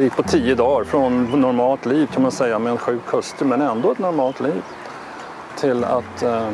Det gick på tio dagar från normalt liv kan man säga med en sjuk hustru men ändå ett normalt liv till att eh,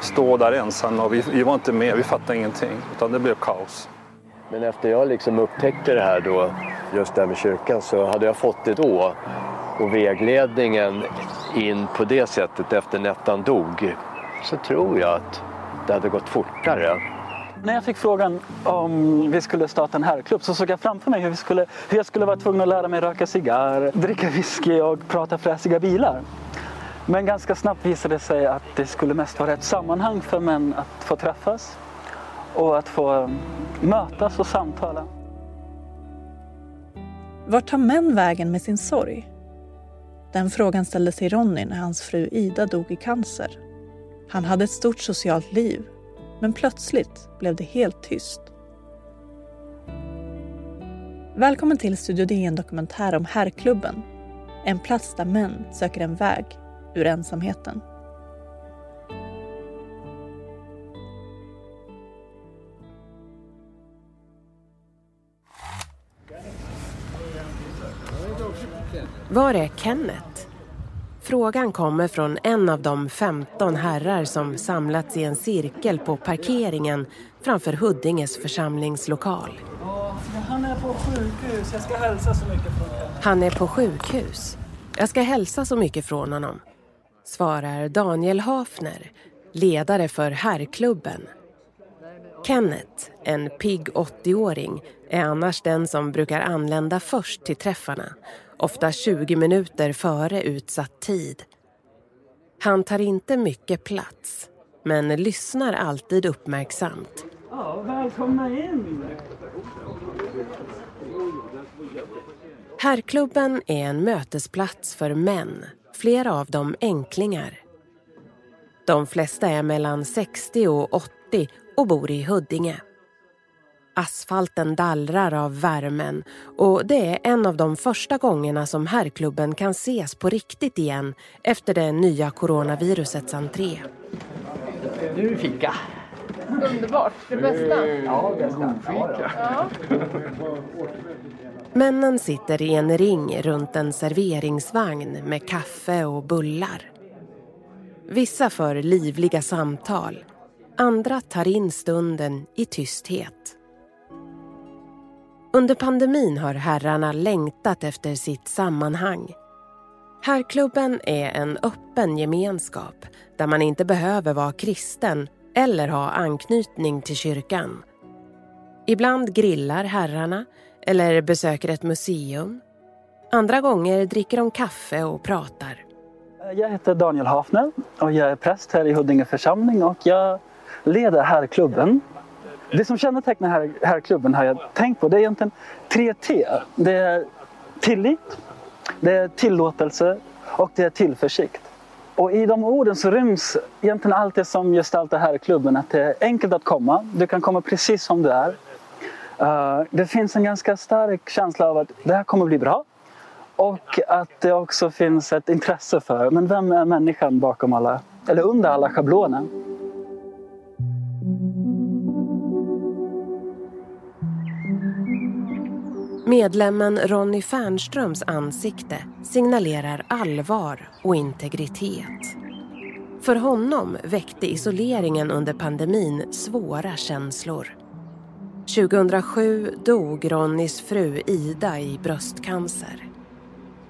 stå där ensam och vi, vi var inte med, vi fattade ingenting utan det blev kaos. Men efter jag liksom upptäckte det här då, just det här med kyrkan, så hade jag fått det då. Och vägledningen in på det sättet efter Nettan dog, så tror jag att det hade gått fortare. När jag fick frågan om vi skulle starta en herrklubb så såg jag framför mig hur, vi skulle, hur jag skulle vara tvungen att lära mig röka cigarr, dricka whisky och prata fräsiga bilar. Men ganska snabbt visade det sig att det skulle mest vara ett sammanhang för män att få träffas och att få mm, mötas och samtala. Vart tar män vägen med sin sorg? Den frågan ställde sig Ronny när hans fru Ida dog i cancer. Han hade ett stort socialt liv, men plötsligt blev det helt tyst. Välkommen till Studio DN dokumentär om Herrklubben. En plats där män söker en väg ur ensamheten. Var är Kenneth? Frågan kommer från en av de 15 herrar som samlats i en cirkel på parkeringen framför Huddinges församlingslokal. Han är på sjukhus, jag ska hälsa så mycket från honom. Han är på sjukhus. Jag ska hälsa så mycket från honom, svarar Daniel Hafner, ledare för herrklubben. Kenneth, en pigg 80-åring, är annars den som brukar anlända först till träffarna ofta 20 minuter före utsatt tid. Han tar inte mycket plats, men lyssnar alltid uppmärksamt. Ja, välkomna in! Herrklubben är en mötesplats för män, flera av dem enklingar. De flesta är mellan 60 och 80 och bor i Huddinge. Asfalten dallrar av värmen och det är en av de första gångerna som herrklubben kan ses på riktigt igen efter det nya coronavirusets entré. Nu fika. Underbart. Det bästa. Ja, bästa. Ja. Männen sitter i en ring runt en serveringsvagn med kaffe och bullar. Vissa för livliga samtal. Andra tar in stunden i tysthet. Under pandemin har herrarna längtat efter sitt sammanhang. Herrklubben är en öppen gemenskap där man inte behöver vara kristen eller ha anknytning till kyrkan. Ibland grillar herrarna eller besöker ett museum. Andra gånger dricker de kaffe och pratar. Jag heter Daniel Hafner och jag är präst här i Huddinge församling och jag leder herrklubben det som kännetecknar här, här klubben har jag tänkt på, det är egentligen tre T. Det är tillit, det är tillåtelse och det är tillförsikt. Och i de orden så ryms egentligen allt det som gestaltar här klubben. Att det är enkelt att komma, du kan komma precis som du är. Uh, det finns en ganska stark känsla av att det här kommer bli bra. Och att det också finns ett intresse för, men vem är människan bakom alla, eller under alla schabloner? Medlemmen Ronny Fernströms ansikte signalerar allvar och integritet. För honom väckte isoleringen under pandemin svåra känslor. 2007 dog Ronnys fru Ida i bröstcancer.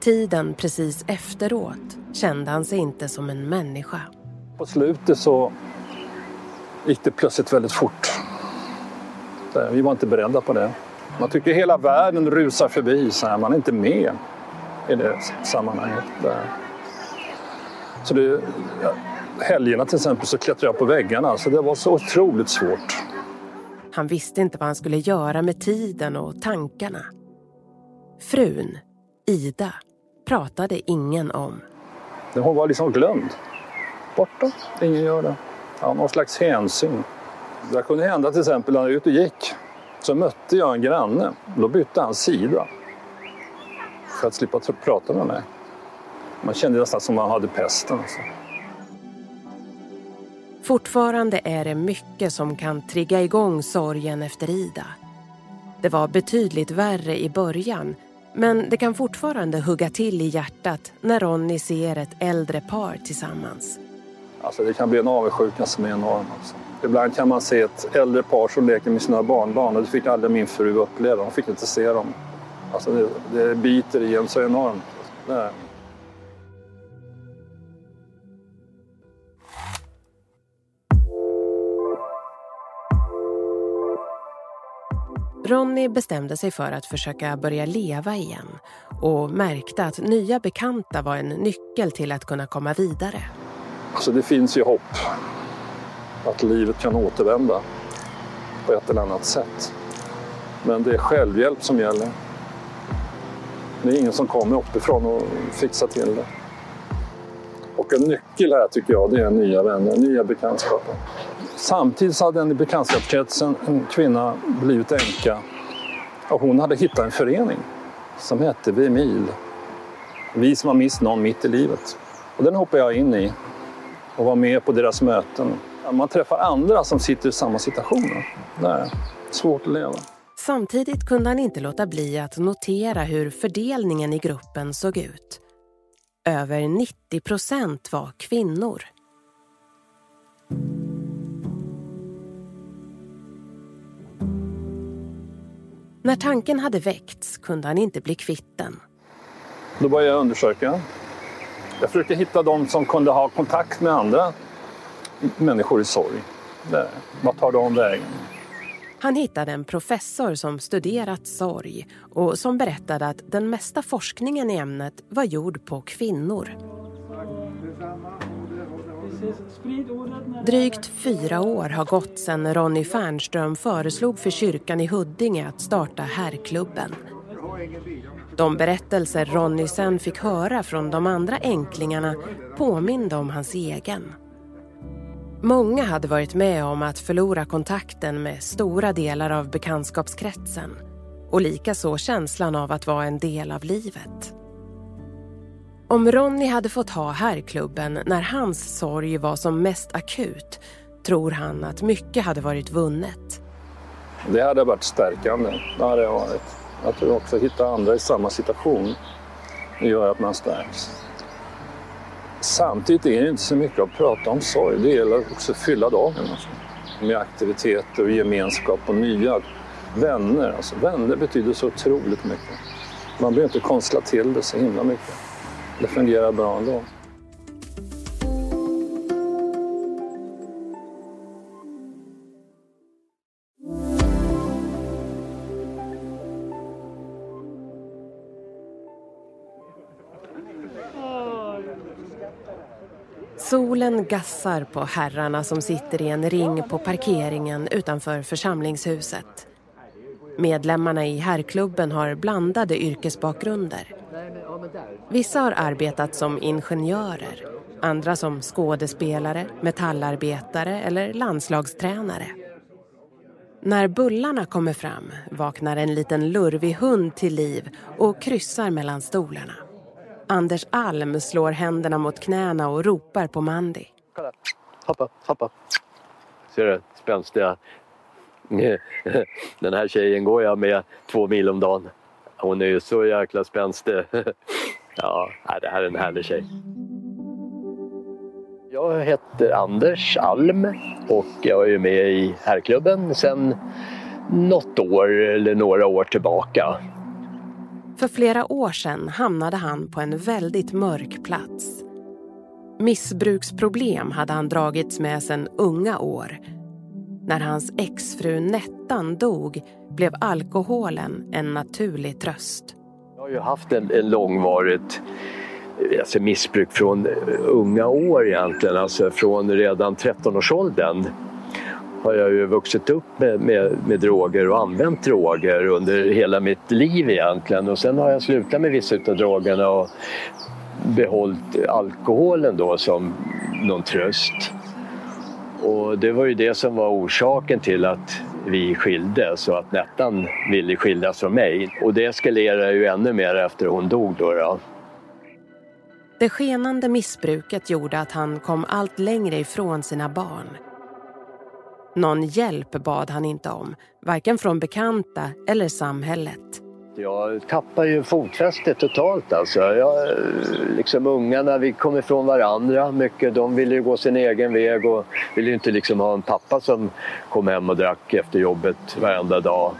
Tiden precis efteråt kände han sig inte som en människa. På slutet så gick det plötsligt väldigt fort. Vi var inte beredda på det. Man tycker hela världen rusar förbi, så här. man är inte med i det sammanhanget. Så det, helgerna till exempel så klättrade jag på väggarna, så det var så otroligt svårt. Han visste inte vad han skulle göra med tiden och tankarna. Frun, Ida, pratade ingen om. Hon var liksom glömd. Borta, ingen gör det. Ja, någon slags hänsyn. Det kunde hända till exempel när jag ut och gick så mötte jag en granne. Då bytte han sida. För att slippa prata med mig. Man kände nästan som man hade pesten. Alltså. Fortfarande är det mycket som kan trigga igång sorgen efter Ida. Det var betydligt värre i början Men det kan fortfarande hugga till i hjärtat när Ronny ser ett äldre par tillsammans. Alltså det kan bli en avundsjuka som är enorm. Alltså. Ibland kan man se ett äldre par som leker med sina barnbarn och det fick aldrig min fru uppleva. Hon fick inte se dem. Alltså det, det biter i en så enormt. Det Ronny bestämde sig för att försöka börja leva igen och märkte att nya bekanta var en nyckel till att kunna komma vidare. Alltså det finns ju hopp att livet kan återvända på ett eller annat sätt. Men det är självhjälp som gäller. Det är ingen som kommer uppifrån och fixar till det. Och en nyckel här tycker jag, det är nya vänner, nya bekantskaper. Samtidigt så hade en i bekantskapskretsen en kvinna blivit änka och hon hade hittat en förening som hette Vemil. Vi som har mist någon mitt i livet. Och den hoppade jag in i och var med på deras möten. Man träffar andra som sitter i samma situationer. Det är svårt att leva. Samtidigt kunde han inte låta bli att notera hur fördelningen i gruppen såg ut. Över 90 procent var kvinnor. När tanken hade väckts kunde han inte bli kvitt den. Då började jag undersöka. Jag försökte hitta de som kunde ha kontakt med andra människor i sorg. Där. Vad tar de vägen? Han hittade en professor som studerat sorg och som berättade att den mesta forskningen i ämnet var gjord på kvinnor. Drygt fyra år har gått sedan Ronny Fernström föreslog för kyrkan i Huddinge att starta herrklubben. De berättelser Ronny sen fick höra från de andra änklingarna påminde om hans egen. Många hade varit med om att förlora kontakten med stora delar av bekantskapskretsen och likaså känslan av att vara en del av livet. Om Ronny hade fått ha herrklubben när hans sorg var som mest akut tror han att mycket hade varit vunnet. Det hade varit stärkande. Det hade varit. Att också att hitta andra i samma situation gör att man stärks. Samtidigt är det inte så mycket att prata om sorg. Det gäller också att fylla dagen alltså. med aktiviteter och gemenskap och nya vänner. Alltså, vänner betyder så otroligt mycket. Man behöver inte konstla till det så himla mycket. Det fungerar bra ändå. Solen gassar på herrarna som sitter i en ring på parkeringen utanför församlingshuset. Medlemmarna i herrklubben har blandade yrkesbakgrunder. Vissa har arbetat som ingenjörer, andra som skådespelare, metallarbetare eller landslagstränare. När bullarna kommer fram vaknar en liten lurvig hund till liv och kryssar mellan stolarna. Anders Alm slår händerna mot knäna och ropar på Mandy. Kolla, hoppa, hoppa. Ser du, spänstiga. Den här tjejen går jag med två mil om dagen. Hon är ju så jäkla spänstig. Ja, det här är en härlig tjej. Jag heter Anders Alm och jag är med i herrklubben sedan något år eller några år tillbaka. För flera år sedan hamnade han på en väldigt mörk plats. Missbruksproblem hade han dragits med sedan unga år. När hans exfru Nettan dog blev alkoholen en naturlig tröst. Jag har ju haft en, en långvarigt eh, alltså missbruk från unga år egentligen, alltså från redan 13-årsåldern har jag ju vuxit upp med, med, med, droger och använt droger under hela mitt liv egentligen. Och sen har jag slutat med vissa av drogerna och behållit alkoholen då som någon tröst. Och det var ju det som var orsaken till att vi skildes och att Nettan ville skiljas från mig. Och det eskalerade ju ännu mer efter hon dog då. då. Det skenande missbruket gjorde att han kom allt längre ifrån sina barn. Någon hjälp bad han inte om, varken från bekanta eller samhället. Jag tappar ju fotfästet totalt alltså. Jag, liksom ungarna, vi kom ifrån varandra mycket. De ville ju gå sin egen väg och ville ju inte liksom ha en pappa som kom hem och drack efter jobbet varenda dag.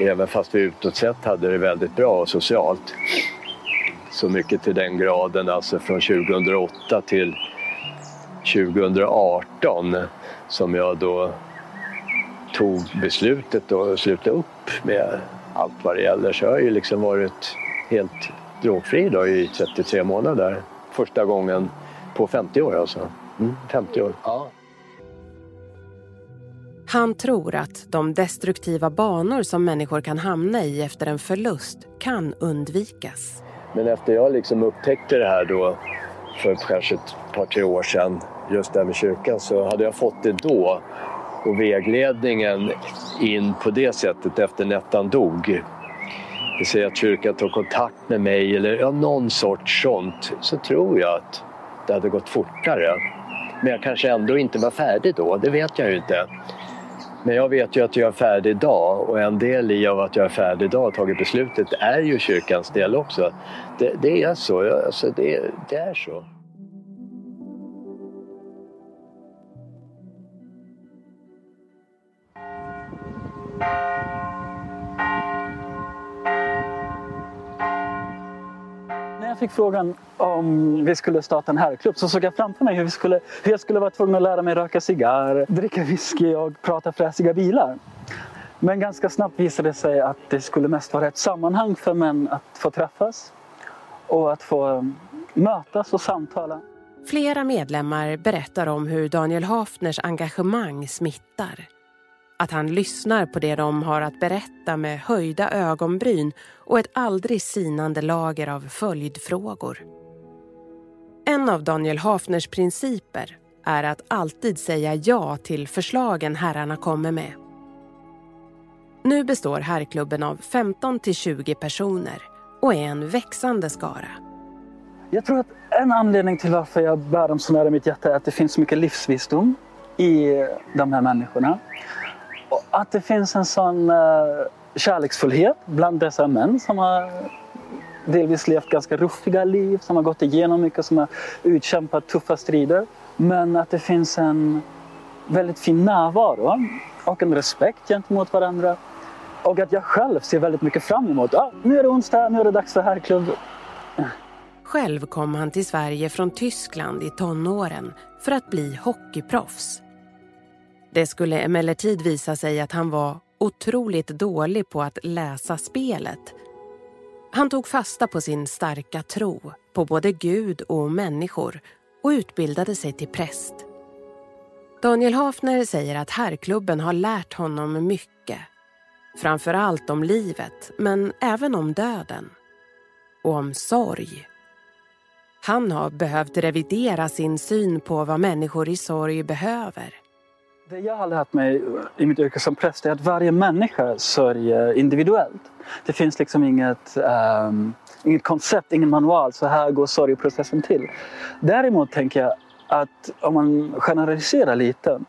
Även fast vi utåt sett hade det väldigt bra och socialt. Så mycket till den graden, alltså från 2008 till 2018 som jag då tog beslutet att sluta upp med allt vad det gäller. Så jag har ju liksom varit helt drogfri då i 33 månader. Första gången på 50 år alltså. Mm, 50 år. Ja. Han tror att de destruktiva banor som människor kan hamna i efter en förlust kan undvikas. Men efter jag liksom upptäckte det här då för kanske ett par, tre år sedan, just det här med kyrkan, så hade jag fått det då. Och vägledningen in på det sättet efter Nettan dog. Det säger att kyrkan tog kontakt med mig eller ja, någon sorts sånt. Så tror jag att det hade gått fortare. Men jag kanske ändå inte var färdig då, det vet jag ju inte. Men jag vet ju att jag är färdig idag och en del i av att jag är färdig idag och tagit beslutet är ju kyrkans del också. Det, det är så, alltså det, det är så. Fick frågan om vi skulle starta en herrklubb så såg jag framför mig hur, vi skulle, hur jag skulle vara tvungen att lära mig röka cigarr, dricka whisky och prata fräsiga bilar. Men ganska snabbt visade det sig att det skulle mest vara ett sammanhang för män att få träffas och att få mötas och samtala. Flera medlemmar berättar om hur Daniel Hafners engagemang smittar. Att han lyssnar på det de har att berätta med höjda ögonbryn och ett aldrig sinande lager av följdfrågor. En av Daniel Hafners principer är att alltid säga ja till förslagen herrarna kommer med. Nu består herrklubben av 15 till 20 personer och är en växande skara. Jag tror att en anledning till varför jag bär dem så nära mitt hjärta är att det finns så mycket livsvisdom i de här människorna. Att det finns en sån uh, kärleksfullhet bland dessa män som har delvis levt ganska ruffiga liv, som har gått igenom mycket, som har utkämpat tuffa strider. Men att det finns en väldigt fin närvaro och en respekt gentemot varandra. Och att jag själv ser väldigt mycket fram emot, ah, nu är det onsdag, nu är det dags för herrklubb. Själv kom han till Sverige från Tyskland i tonåren för att bli hockeyproffs. Det skulle emellertid visa sig att han var otroligt dålig på att läsa spelet. Han tog fasta på sin starka tro på både Gud och människor och utbildade sig till präst. Daniel Hafner säger att herrklubben har lärt honom mycket. Framför allt om livet, men även om döden. Och om sorg. Han har behövt revidera sin syn på vad människor i sorg behöver. Det jag har lärt mig i mitt yrke som präst är att varje människa sörjer individuellt. Det finns liksom inget, um, inget koncept, ingen manual. Så här går sorgprocessen till. Däremot tänker jag att om man generaliserar lite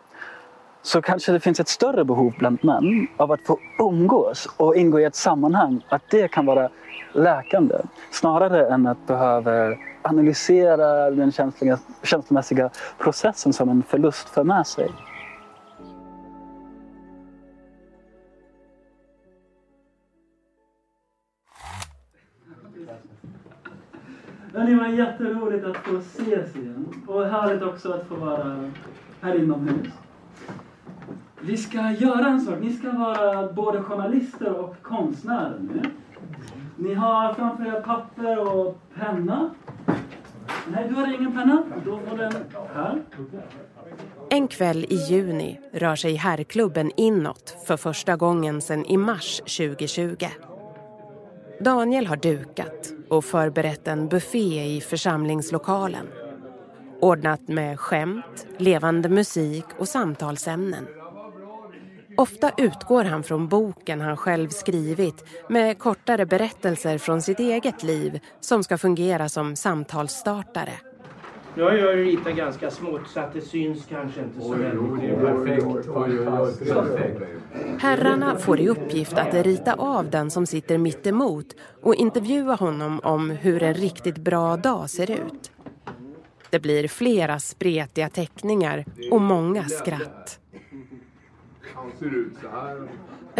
så kanske det finns ett större behov bland män av att få umgås och ingå i ett sammanhang. Att det kan vara läkande snarare än att behöva analysera den känslomässiga processen som en förlust för med sig. Det var jätteroligt att få ses igen. Och härligt också att få vara här inomhus. Vi ska göra en sak. Ni ska vara både journalister och konstnärer nu. Ni har framför er papper och penna. Nej, du har ingen penna. Då får den här. En kväll i juni rör sig herrklubben inåt för första gången sedan i mars 2020. Daniel har dukat och förberett en buffé i församlingslokalen. Ordnat med skämt, levande musik och samtalsämnen. Ofta utgår han från boken han själv skrivit med kortare berättelser från sitt eget liv som ska fungera som samtalsstartare. Nu har jag ritat ganska smått så att det syns kanske inte så väldigt. Herrarna får i uppgift att rita av den som sitter mitt emot och intervjua honom om hur en riktigt bra dag ser ut. Det blir flera spretiga teckningar och många skratt. Han ser ut så här.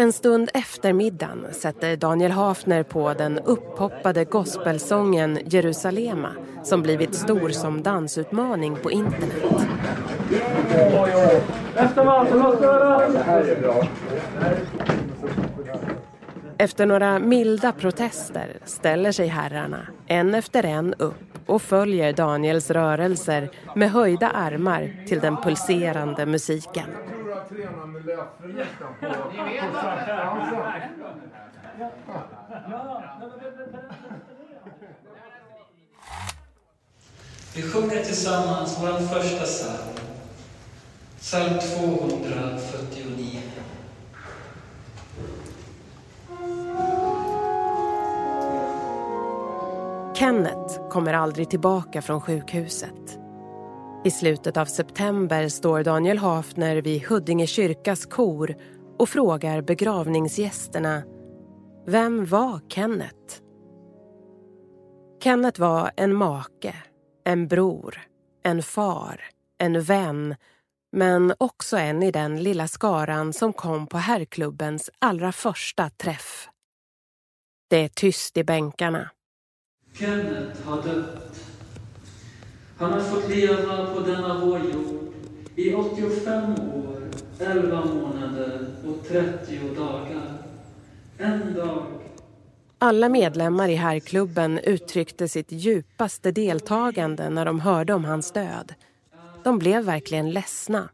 En stund efter middagen sätter Daniel Hafner på den upphoppade gospelsången Jerusalema som blivit stor som dansutmaning på internet. Efter några milda protester ställer sig herrarna en efter en upp och följer Daniels rörelser med höjda armar till den pulserande musiken. Löpare nästan på, på. Vi sjunger tillsammans vår första psalm. Psalm 249. Kenneth kommer aldrig tillbaka från sjukhuset. I slutet av september står Daniel Hafner vid Huddinge kyrkas kor och frågar begravningsgästerna Vem var Kenneth? Kenneth var en make, en bror, en far, en vän men också en i den lilla skaran som kom på herrklubbens allra första träff. Det är tyst i bänkarna. Kenneth har dött. Han har fått leva på denna vår jord i 85 år, 11 månader och 30 dagar. En dag Alla medlemmar i herrklubben uttryckte sitt djupaste deltagande när de hörde om hans död. De blev verkligen ledsna.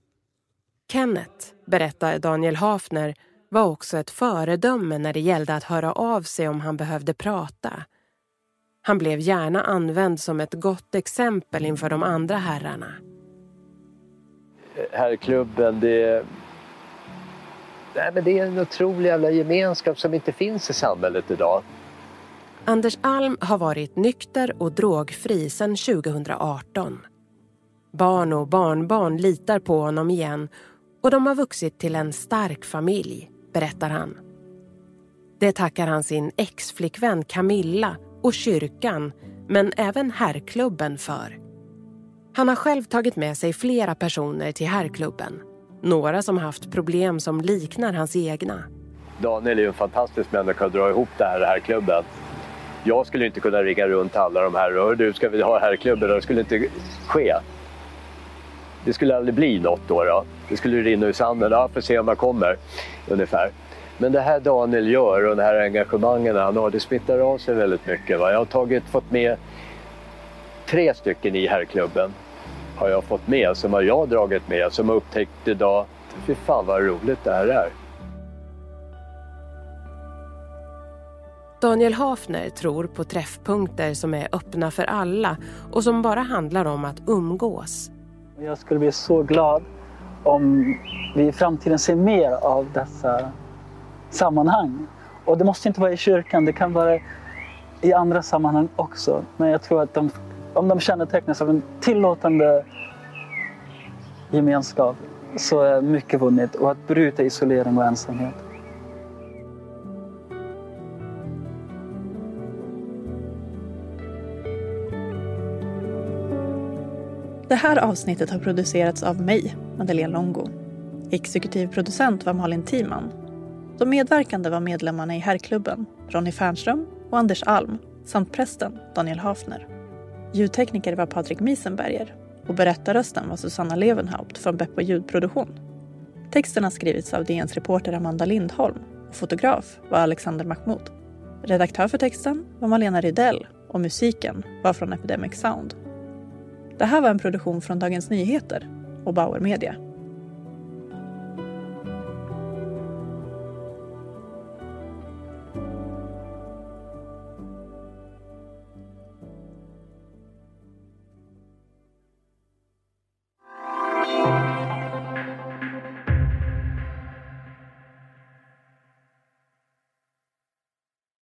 Kenneth, berättar Daniel Hafner, var också ett föredöme när det gällde att höra av sig om han behövde prata. Han blev gärna använd som ett gott exempel inför de andra herrarna. Herrklubben, det. Nej, men det är en otrolig jävla gemenskap som inte finns i samhället idag. Anders Alm har varit nykter och drogfri sedan 2018. Barn och barnbarn litar på honom igen och de har vuxit till en stark familj, berättar han. Det tackar han sin ex-flickvän Camilla och kyrkan, men även herrklubben för. Han har själv tagit med sig flera personer till herrklubben. Några som haft problem som liknar hans egna. Daniel är ju en fantastisk människa att dra ihop det här herrklubben. Jag skulle inte kunna ringa runt alla de här. och du, ska vi ha herrklubben? Det skulle inte ske. Det skulle aldrig bli något då. då. Det skulle rinna ur sanden. Ja, får se om jag kommer. Ungefär. Men det här Daniel gör och det här engagemangen han har, det smittar av sig väldigt mycket. Va? Jag har tagit, fått med tre stycken i herrklubben. Har jag fått med, som har jag dragit med, som har upptäckt idag, fy fan vad roligt det här är. Daniel Hafner tror på träffpunkter som är öppna för alla och som bara handlar om att umgås. Jag skulle bli så glad om vi i framtiden ser mer av dessa sammanhang. Och det måste inte vara i kyrkan, det kan vara i andra sammanhang också. Men jag tror att de, om de kännetecknas av en tillåtande gemenskap så är mycket vunnet. Och att bryta isolering och ensamhet. Det här avsnittet har producerats av mig, Madeleine Longo. Exekutiv producent var Malin Timan. De medverkande var medlemmarna i herrklubben, Ronny Fernström och Anders Alm samt prästen Daniel Hafner. Ljudtekniker var Patrik Miesenberger och berättarrösten var Susanna Levenhaupt från Beppo ljudproduktion. Texten har skrivits av DNs reporter Amanda Lindholm och fotograf var Alexander Mahmoud. Redaktör för texten var Malena Rydell och musiken var från Epidemic Sound. Det här var en produktion från Dagens Nyheter och Bauer Media.